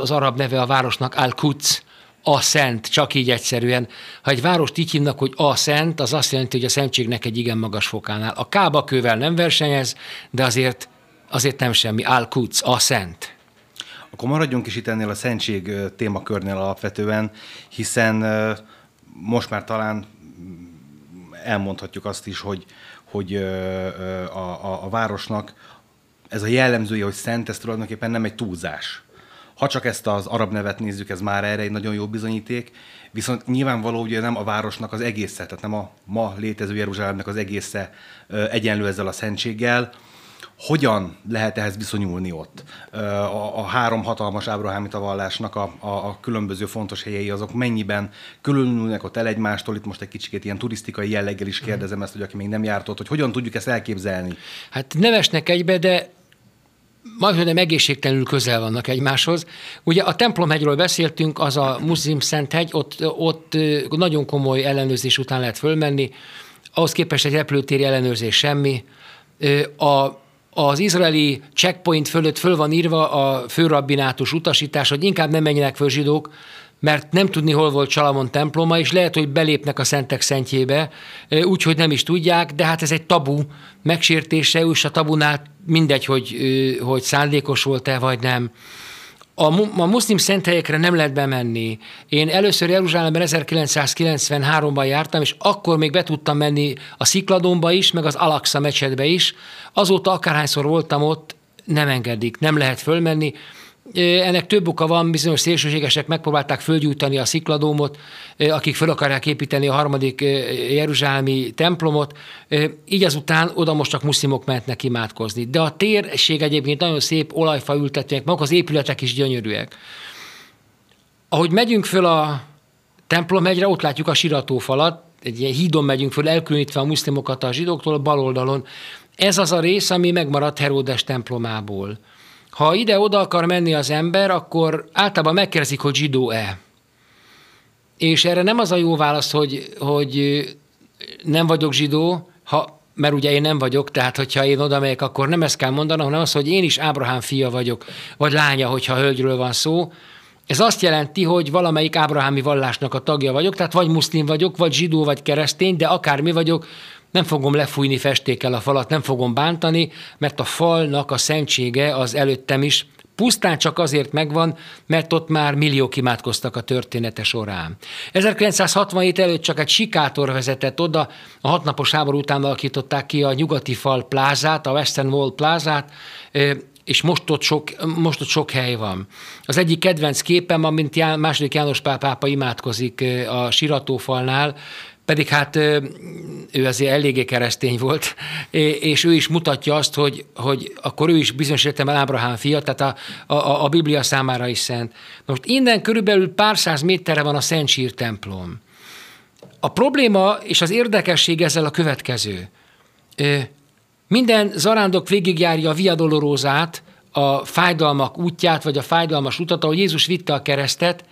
az arab neve a városnak Al-Quds, a szent, csak így egyszerűen. Ha egy várost így hívnak, hogy a szent, az azt jelenti, hogy a szentségnek egy igen magas fokánál. A Kába kővel nem versenyez, de azért, azért nem semmi. Al-Quds, a szent. Akkor maradjunk is itt ennél a szentség témakörnél alapvetően, hiszen most már talán elmondhatjuk azt is, hogy hogy a, a, a városnak ez a jellemzője, hogy szent, ez tulajdonképpen nem egy túlzás. Ha csak ezt az arab nevet nézzük, ez már erre egy nagyon jó bizonyíték, viszont nyilvánvaló, hogy nem a városnak az egésze, tehát nem a ma létező Jeruzsálemnek az egésze egyenlő ezzel a szentséggel, hogyan lehet ehhez viszonyulni ott? A, a három hatalmas ábrahámi vallásnak a, a, a különböző fontos helyei azok mennyiben különülnek ott el egymástól? Itt most egy kicsit ilyen turisztikai jelleggel is kérdezem ezt, hogy aki még nem járt ott, hogy hogyan tudjuk ezt elképzelni? Hát nevesnek egybe, de majd nem egészségtelenül közel vannak egymáshoz. Ugye a templomhegyről beszéltünk, az a muszlim szenthegy, ott, ott nagyon komoly ellenőrzés után lehet fölmenni, ahhoz képest egy repülőtéri ellenőrzés semmi. A az izraeli checkpoint fölött föl van írva a főrabbinátus utasítás, hogy inkább nem menjenek föl zsidók, mert nem tudni, hol volt Salamon temploma, és lehet, hogy belépnek a szentek szentjébe, úgyhogy nem is tudják, de hát ez egy tabu megsértése, és a tabunál mindegy, hogy, hogy szándékos volt-e, vagy nem. A, a muszlim szenthelyekre nem lehet bemenni. Én először Jeruzsálemben 1993-ban jártam, és akkor még be tudtam menni a Szikladomba is, meg az Alaksa mecsetbe is. Azóta akárhányszor voltam ott, nem engedik, nem lehet fölmenni. Ennek több oka van, bizonyos szélsőségesek megpróbálták fölgyújtani a szikladómot, akik föl akarják építeni a harmadik jeruzsálemi templomot, így azután oda most csak muszlimok mehetnek imádkozni. De a térség egyébként nagyon szép, olajfa ültetőek, maguk az épületek is gyönyörűek. Ahogy megyünk föl a templomhegyre, ott látjuk a siratófalat, egy ilyen hídon megyünk föl, elkülönítve a muszlimokat a zsidóktól, a bal oldalon. Ez az a rész, ami megmaradt Heródes templomából. Ha ide-oda akar menni az ember, akkor általában megkérdezik, hogy zsidó-e. És erre nem az a jó válasz, hogy, hogy nem vagyok zsidó, ha, mert ugye én nem vagyok, tehát hogyha én oda megyek, akkor nem ezt kell mondanom, hanem az, hogy én is Ábrahám fia vagyok, vagy lánya, hogyha hölgyről van szó. Ez azt jelenti, hogy valamelyik ábrahámi vallásnak a tagja vagyok, tehát vagy muszlim vagyok, vagy zsidó, vagy keresztény, de akármi vagyok, nem fogom lefújni festékkel a falat, nem fogom bántani, mert a falnak a szentsége az előttem is pusztán csak azért megvan, mert ott már milliók imádkoztak a története során. 1967 előtt csak egy sikátor vezetett oda, a hatnapos háború után alakították ki a nyugati fal plázát, a Western Wall plázát, és most ott, sok, most ott sok hely van. Az egyik kedvenc képem, amint Já, második János pápa imádkozik a siratófalnál, pedig hát ő azért eléggé keresztény volt, és ő is mutatja azt, hogy, hogy akkor ő is bizonyos értelemben Ábrahám fia, tehát a, a, a Biblia számára is szent. Most innen körülbelül pár száz méterre van a Szent Sír templom. A probléma és az érdekesség ezzel a következő. Minden zarándok végigjárja a Via a fájdalmak útját, vagy a fájdalmas utat, ahol Jézus vitte a keresztet,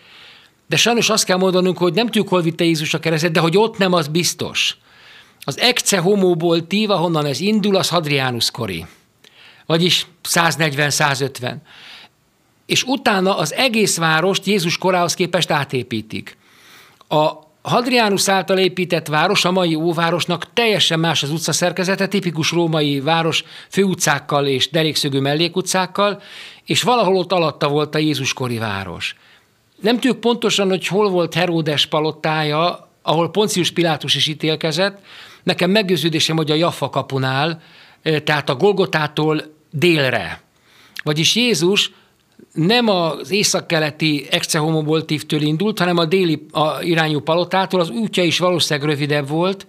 de sajnos azt kell mondanunk, hogy nem tudjuk, hol vitte Jézus a keresztet, de hogy ott nem, az biztos. Az ecce homóból tív, ahonnan ez indul, az Hadrianus kori. Vagyis 140-150. És utána az egész várost Jézus korához képest átépítik. A Hadrianus által épített város, a mai óvárosnak teljesen más az utcaszerkezete, tipikus római város főutcákkal és derékszögű mellékutcákkal, és valahol ott alatta volt a Jézus kori város. Nem tudjuk pontosan, hogy hol volt Heródes palottája, ahol Poncius Pilátus is ítélkezett. Nekem meggyőződésem, hogy a Jaffa kapunál, tehát a Golgotától délre. Vagyis Jézus nem az északkeleti excehomoboltívtől indult, hanem a déli a irányú palotától, az útja is valószínűleg rövidebb volt,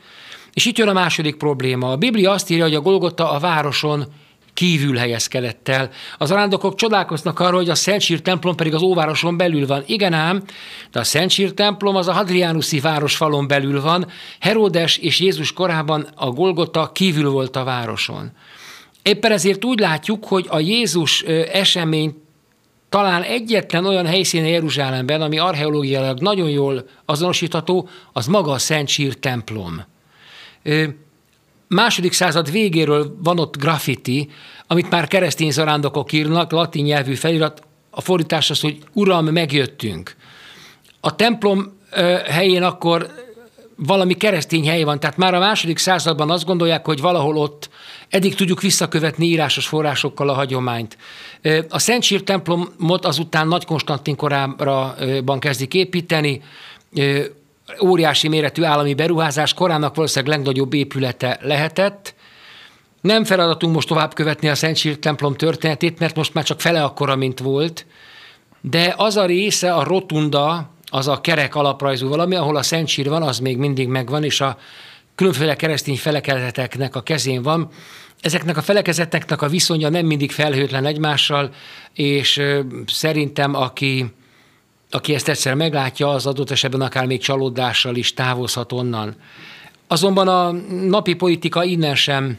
és itt jön a második probléma. A Biblia azt írja, hogy a Golgota a városon kívül helyezkedett el. Az arándokok csodálkoznak arról, hogy a Szentsír templom pedig az óvároson belül van. Igen ám, de a Szentsír templom az a Hadrianuszi falon belül van. Herodes és Jézus korában a Golgota kívül volt a városon. Éppen ezért úgy látjuk, hogy a Jézus esemény talán egyetlen olyan helyszíne Jeruzsálemben, ami archeológiailag nagyon jól azonosítható, az maga a Szent Sír templom második század végéről van ott graffiti, amit már keresztény zarándokok írnak, latin nyelvű felirat, a fordítás az, hogy Uram, megjöttünk. A templom helyén akkor valami keresztény hely van, tehát már a második században azt gondolják, hogy valahol ott eddig tudjuk visszakövetni írásos forrásokkal a hagyományt. A Szent Sír templomot azután Nagy Konstantin korában kezdik építeni, óriási méretű állami beruházás, korának valószínűleg legnagyobb épülete lehetett. Nem feladatunk most tovább követni a Szent Sír templom történetét, mert most már csak fele akkora, mint volt, de az a része, a rotunda, az a kerek alaprajzú valami, ahol a Szent Sír van, az még mindig megvan, és a különféle keresztény felekezeteknek a kezén van. Ezeknek a felekezeteknek a viszonya nem mindig felhőtlen egymással, és szerintem aki aki ezt egyszer meglátja, az adott esetben akár még csalódással is távozhat onnan. Azonban a napi politika innen sem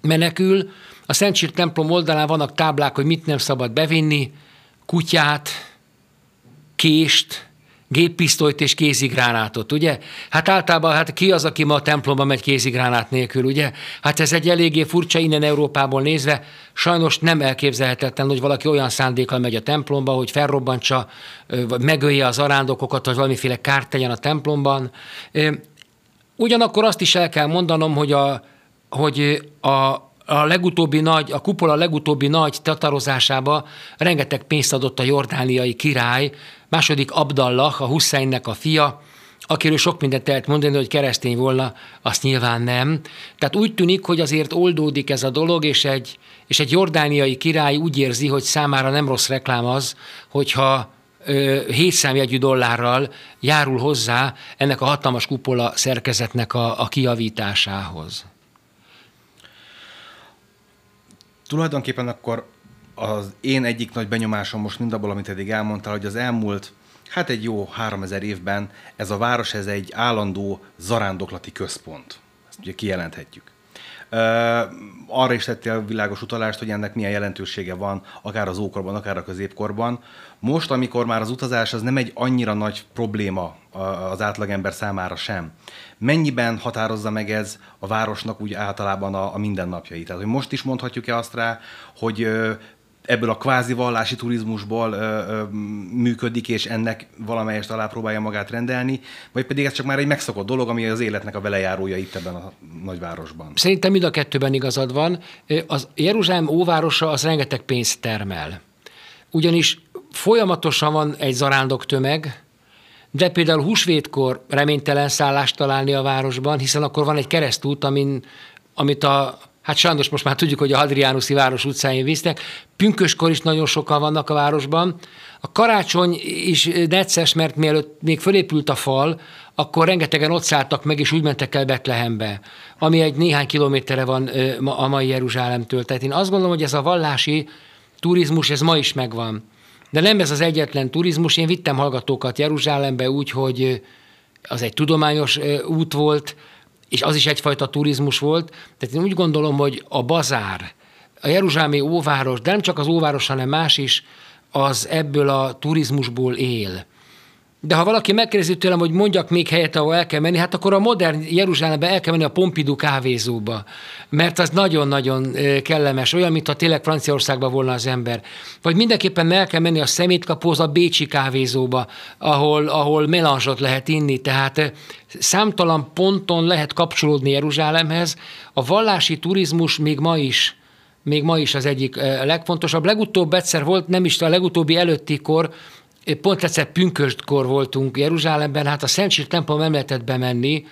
menekül. A Szentsír templom oldalán vannak táblák, hogy mit nem szabad bevinni, kutyát, kést, géppisztolyt és kézigránátot, ugye? Hát általában hát ki az, aki ma a templomba megy kézigránát nélkül, ugye? Hát ez egy eléggé furcsa innen Európából nézve. Sajnos nem elképzelhetetlen, hogy valaki olyan szándékkal megy a templomba, hogy felrobbantsa, vagy megölje az arándokokat, vagy valamiféle kárt tegyen a templomban. Ugyanakkor azt is el kell mondanom, hogy a, hogy a, a legutóbbi nagy, a kupola legutóbbi nagy tatarozásába rengeteg pénzt adott a jordániai király, második Abdallah, a Husseinnek a fia, akiről sok mindent lehet mondani, hogy keresztény volna, azt nyilván nem. Tehát úgy tűnik, hogy azért oldódik ez a dolog, és egy, és egy jordániai király úgy érzi, hogy számára nem rossz reklám az, hogyha hétszámjegyű dollárral járul hozzá ennek a hatalmas kupola szerkezetnek a, a kiavításához. Tulajdonképpen akkor az én egyik nagy benyomásom most mindabból, amit eddig elmondtál, hogy az elmúlt, hát egy jó 3000 évben ez a város, ez egy állandó zarándoklati központ. Ezt ugye kijelenthetjük. Arra is tettél világos utalást, hogy ennek milyen jelentősége van, akár az ókorban, akár a középkorban. Most, amikor már az utazás az nem egy annyira nagy probléma az átlagember számára sem, mennyiben határozza meg ez a városnak úgy általában a, a mindennapjait? Tehát, hogy most is mondhatjuk-e azt rá, hogy ebből a kvázi vallási turizmusból ö, ö, működik, és ennek valamelyest alá próbálja magát rendelni, vagy pedig ez csak már egy megszokott dolog, ami az életnek a velejárója itt ebben a nagyvárosban? Szerintem mind a kettőben igazad van. Az Jeruzsálem óvárosa az rengeteg pénzt termel. Ugyanis folyamatosan van egy zarándok tömeg, de például húsvétkor reménytelen szállást találni a városban, hiszen akkor van egy keresztút, amin, amit a Hát sajnos most már tudjuk, hogy a Hadriánuszi város utcáin visznek. Pünköskor is nagyon sokan vannak a városban. A karácsony is necces, mert mielőtt még fölépült a fal, akkor rengetegen ott szálltak meg, és úgy mentek el Betlehembe, ami egy néhány kilométerre van a mai Jeruzsálemtől. Tehát én azt gondolom, hogy ez a vallási turizmus, ez ma is megvan. De nem ez az egyetlen turizmus. Én vittem hallgatókat Jeruzsálembe úgy, hogy az egy tudományos út volt, és az is egyfajta turizmus volt. Tehát én úgy gondolom, hogy a bazár, a Jeruzsálemi óváros, de nem csak az óváros, hanem más is, az ebből a turizmusból él. De ha valaki megkérdezi tőlem, hogy mondjak még helyet, ahol el kell menni, hát akkor a modern Jeruzsálembe el kell menni a Pompidou kávézóba, mert az nagyon-nagyon kellemes, olyan, mintha tényleg Franciaországban volna az ember. Vagy mindenképpen el kell menni a szemétkapóz a Bécsi kávézóba, ahol, ahol melanzsot lehet inni, tehát számtalan ponton lehet kapcsolódni Jeruzsálemhez. A vallási turizmus még ma is még ma is az egyik legfontosabb. Legutóbb egyszer volt, nem is a legutóbbi előtti kor, pont egyszer pünköstkor voltunk Jeruzsálemben, hát a Szent templom nem lehetett bemenni,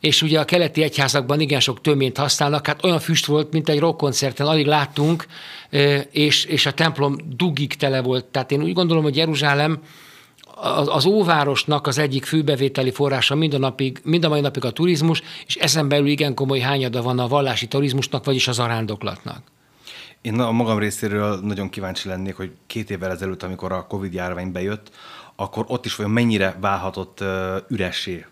és ugye a keleti egyházakban igen sok töményt használnak, hát olyan füst volt, mint egy rockkoncerten, alig láttunk, és, és a templom dugig tele volt. Tehát én úgy gondolom, hogy Jeruzsálem az óvárosnak az egyik főbevételi forrása mind a, napig, mind a mai napig a turizmus, és ezen belül igen komoly hányada van a vallási turizmusnak, vagyis az arándoklatnak. Én a magam részéről nagyon kíváncsi lennék, hogy két évvel ezelőtt, amikor a Covid járvány bejött, akkor ott is olyan mennyire válhatott üressé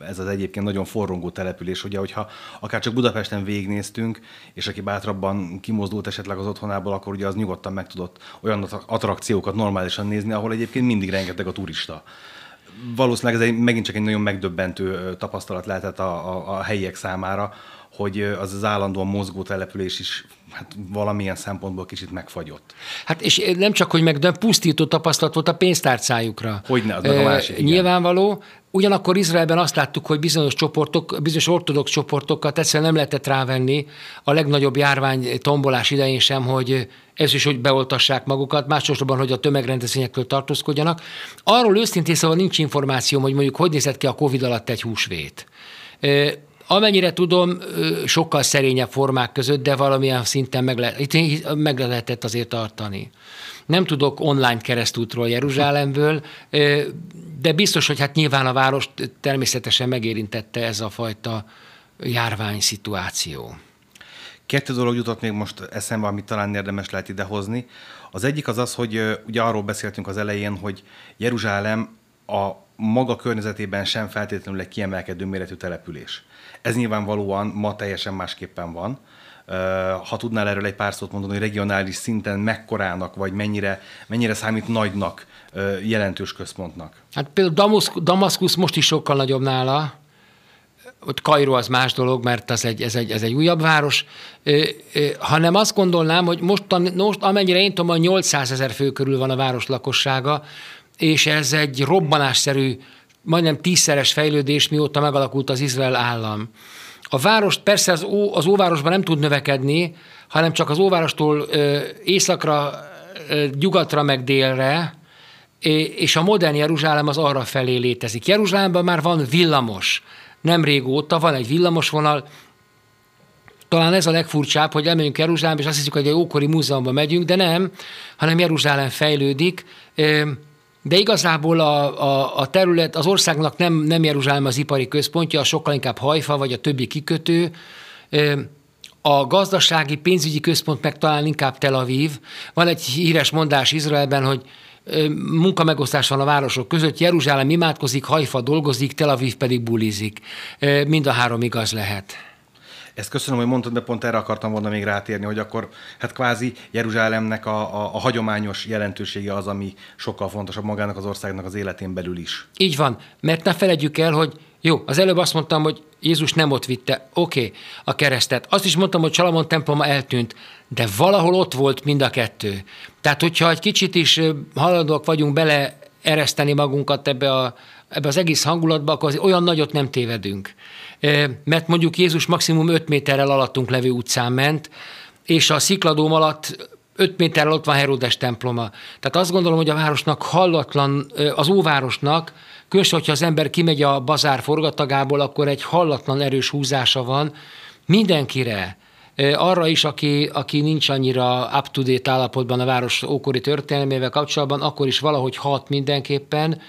ez az egyébként nagyon forrongó település, ugye, hogyha akár csak Budapesten végignéztünk, és aki bátrabban kimozdult esetleg az otthonából, akkor ugye az nyugodtan meg tudott olyan attrakciókat normálisan nézni, ahol egyébként mindig rengeteg a turista. Valószínűleg ez egy, megint csak egy nagyon megdöbbentő tapasztalat lehetett a, a, a helyiek számára, hogy az az állandóan mozgó település is hát valamilyen szempontból kicsit megfagyott. Hát és nem csak, hogy meg, de pusztító tapasztalat volt a pénztárcájukra. Hogyne, az meg a másik. Nyilvánvaló. Ugyanakkor Izraelben azt láttuk, hogy bizonyos csoportok, bizonyos ortodox csoportokat egyszerűen nem lehetett rávenni a legnagyobb járvány tombolás idején sem, hogy ez is, hogy beoltassák magukat, másosabban, hogy a tömegrendezvényektől tartózkodjanak. Arról őszintén szóval nincs információm, hogy mondjuk hogy nézett ki a Covid alatt egy húsvét. Amennyire tudom, sokkal szerényebb formák között, de valamilyen szinten meg, le, meg lehetett azért tartani. Nem tudok online keresztútról Jeruzsálemből, de biztos, hogy hát nyilván a város természetesen megérintette ez a fajta járvány szituáció. Kettő dolog jutott még most eszembe, amit talán érdemes lehet idehozni. Az egyik az az, hogy ugye arról beszéltünk az elején, hogy Jeruzsálem a maga környezetében sem feltétlenül egy kiemelkedő méretű település. Ez nyilvánvalóan ma teljesen másképpen van. Ha tudnál erről egy pár szót mondani, hogy regionális szinten mekkorának, vagy mennyire, mennyire számít nagynak, jelentős központnak? Hát például Damaszkusz most is sokkal nagyobb nála, ott Kairó az más dolog, mert az egy, ez, egy, ez egy újabb város, ö, ö, hanem azt gondolnám, hogy most, most amennyire én tudom, 800 ezer fő körül van a város lakossága, és ez egy robbanásszerű, majdnem tízszeres fejlődés, mióta megalakult az Izrael állam. A város persze az, ó, az óvárosban nem tud növekedni, hanem csak az óvárostól ö, északra, ö, nyugatra, meg délre, és a modern Jeruzsálem az arra felé létezik. Jeruzsálemben már van villamos, nem régóta van egy villamosvonal, talán ez a legfurcsább, hogy elmegyünk Jeruzsálembe, és azt hiszük, hogy egy ókori múzeumban megyünk, de nem, hanem Jeruzsálem fejlődik. De igazából a, a, a terület, az országnak nem, nem Jeruzsálem az ipari központja, sokkal inkább Hajfa vagy a többi kikötő. A gazdasági, pénzügyi központ meg talán inkább Tel Aviv. Van egy híres mondás Izraelben, hogy munkamegosztás van a városok között, Jeruzsálem imádkozik, Hajfa dolgozik, Tel Aviv pedig bulizik. Mind a három igaz lehet. Ezt köszönöm, hogy mondtad, de pont erre akartam volna még rátérni, hogy akkor hát kvázi Jeruzsálemnek a, a, a hagyományos jelentősége az, ami sokkal fontosabb magának az országnak az életén belül is. Így van, mert ne felejtjük el, hogy jó, az előbb azt mondtam, hogy Jézus nem ott vitte, oké, okay, a keresztet. Azt is mondtam, hogy Salamon temploma eltűnt, de valahol ott volt mind a kettő. Tehát, hogyha egy kicsit is haladók vagyunk bele ereszteni magunkat ebbe, a, ebbe az egész hangulatba, akkor olyan nagyot nem tévedünk. Mert mondjuk Jézus maximum 5 méterrel alattunk levő utcán ment, és a szikladóm alatt 5 méterrel ott van Herodes temploma. Tehát azt gondolom, hogy a városnak hallatlan, az óvárosnak, különösen, hogyha az ember kimegy a bazár forgatagából, akkor egy hallatlan erős húzása van mindenkire, arra is, aki, aki nincs annyira up-to-date állapotban a város ókori történelmével kapcsolatban, akkor is valahogy hat mindenképpen.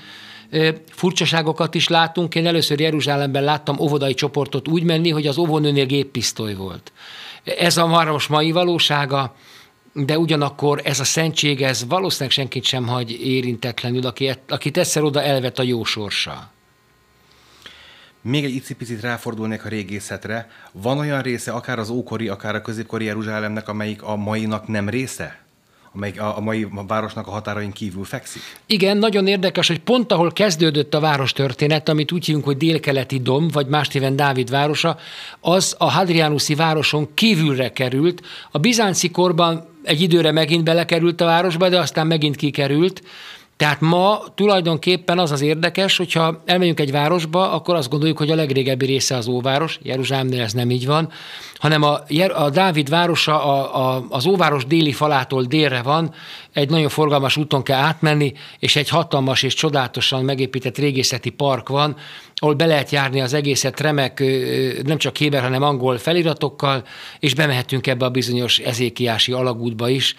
Furcsaságokat is látunk. Én először Jeruzsálemben láttam óvodai csoportot úgy menni, hogy az óvónőnél géppisztoly volt. Ez a város mai valósága, de ugyanakkor ez a szentség, ez valószínűleg senkit sem hagy érintetlenül, aki, akit egyszer oda elvet a jó sorsa. Még egy icipicit ráfordulnék a régészetre. Van olyan része, akár az ókori, akár a középkori Jeruzsálemnek, amelyik a mainak nem része? Amelyik a, a mai városnak a határain kívül fekszik? Igen, nagyon érdekes, hogy pont ahol kezdődött a város történet, amit úgy hívunk, hogy délkeleti dom, vagy más néven Dávid városa, az a Hadrianuszi városon kívülre került. A bizánci korban egy időre megint belekerült a városba, de aztán megint kikerült. Tehát ma tulajdonképpen az az érdekes, hogyha elmegyünk egy városba, akkor azt gondoljuk, hogy a legrégebbi része az óváros, Jeruzsálemnél ez nem így van, hanem a, a Dávid városa a, a, az óváros déli falától délre van, egy nagyon forgalmas úton kell átmenni, és egy hatalmas és csodálatosan megépített régészeti park van, ahol be lehet járni az egészet remek, nem csak héber, hanem angol feliratokkal, és bemehetünk ebbe a bizonyos ezékiási alagútba is.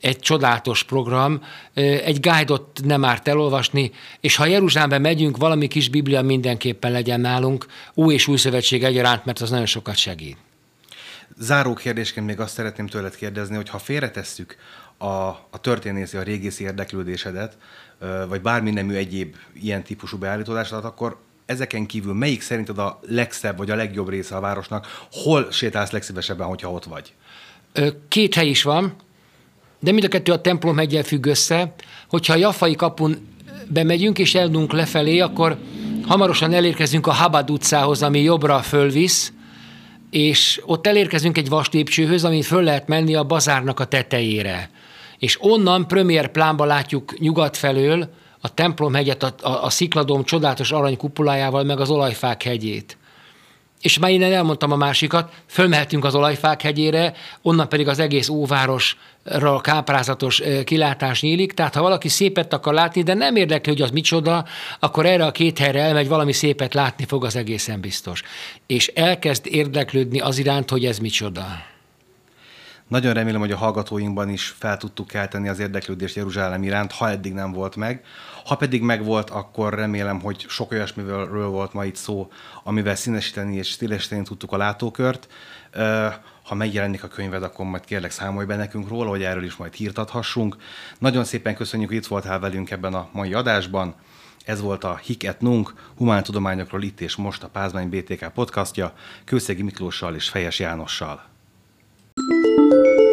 Egy csodálatos program, egy guide-ot nem árt elolvasni, és ha Jeruzsálembe megyünk, valami kis biblia mindenképpen legyen nálunk, új és új szövetség egyaránt, mert az nagyon sokat segít. Záró kérdésként még azt szeretném tőled kérdezni, hogy ha félretesszük a, a történészi, a régészi érdeklődésedet, vagy bármi nemű egyéb ilyen típusú beállítódásodat, akkor ezeken kívül melyik szerinted a legszebb vagy a legjobb része a városnak? Hol sétálsz legszívesebben, hogyha ott vagy? Két hely is van, de mind a kettő a templom hegyel függ össze. Hogyha a Jaffai kapun bemegyünk és eldunk lefelé, akkor hamarosan elérkezünk a Habad utcához, ami jobbra fölvisz, és ott elérkezünk egy vastépcsőhöz, amin föl lehet menni a bazárnak a tetejére. És onnan premier plánba látjuk nyugat felől a templomhegyet, a, a, a szikladóm csodálatos aranykupulájával, meg az olajfák hegyét. És már innen elmondtam a másikat, fölmehetünk az olajfák hegyére, onnan pedig az egész óvárosra káprázatos kilátás nyílik, tehát ha valaki szépet akar látni, de nem érdekli, hogy az micsoda, akkor erre a két helyre elmegy, valami szépet látni fog, az egészen biztos. És elkezd érdeklődni az iránt, hogy ez micsoda. Nagyon remélem, hogy a hallgatóinkban is fel tudtuk kelteni az érdeklődést Jeruzsálem iránt, ha eddig nem volt meg. Ha pedig megvolt, akkor remélem, hogy sok olyasmiről volt ma itt szó, amivel színesíteni és stílesíteni tudtuk a látókört. Ha megjelenik a könyved, akkor majd kérlek számolj be nekünk róla, hogy erről is majd hírt adhassunk. Nagyon szépen köszönjük, hogy itt voltál velünk ebben a mai adásban. Ez volt a Hik et Nunk, humántudományokról itt és most a Pázmány BTK podcastja, Kőszegi Miklóssal és Fejes Jánossal. Música